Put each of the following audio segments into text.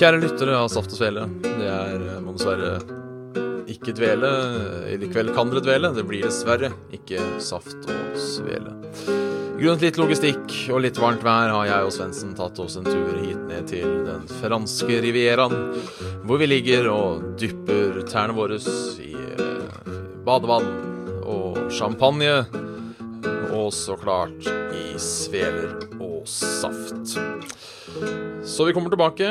Kjære lyttere av Saft og Svele. Det er eh, må dessverre ikke dvele. I kveld kan dere dvele. Det blir dessverre ikke Saft og Svele. Grunnet litt logistikk og litt varmt vær har jeg og Svendsen tatt oss en tur hit ned til den franske rivieraen, hvor vi ligger og dypper tærne våre i eh, badevann og champagne, og så klart i sveler og saft. Så vi kommer tilbake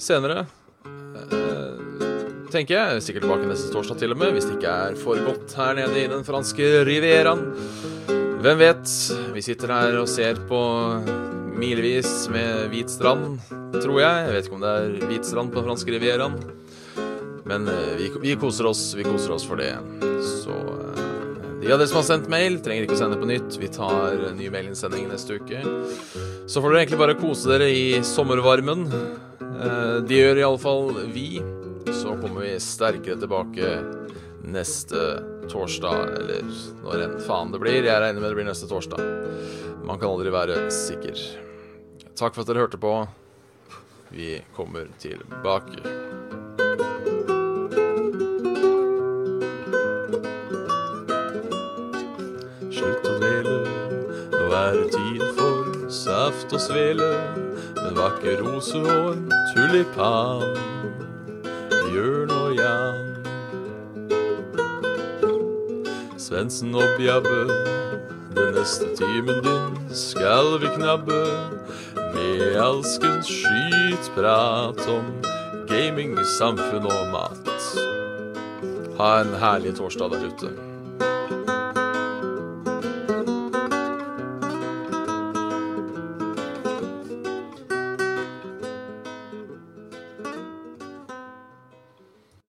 senere. eh, tenker jeg. Sikkert tilbake neste torsdag til og med, hvis det ikke er for godt her nede i den franske rivieraen. Hvem vet? Vi sitter her og ser på milevis med hvit strand, tror jeg. Jeg vet ikke om det er hvit strand på den franske rivieraen. Men eh, vi, vi koser oss. Vi koser oss for det. De av dere som har sendt mail, trenger ikke å sende på nytt. Vi tar eh, ny mailinnsending neste uke. Så får dere egentlig bare kose dere i sommervarmen. Eh, Det gjør iallfall vi. Så kommer vi sterkere tilbake neste torsdag, eller når enn faen det blir. Jeg regner med det blir neste torsdag. Man kan aldri være sikker. Takk for at dere hørte på. Vi kommer tilbake. Er tid for saft og svele. En vakker rose og tulipan. Jørn og Jan. Svendsen og Bjabbe, den neste timen din skal vi knabbe med alskens skytprat om gaming, samfunn og mat. Ha en herlig torsdag der ute.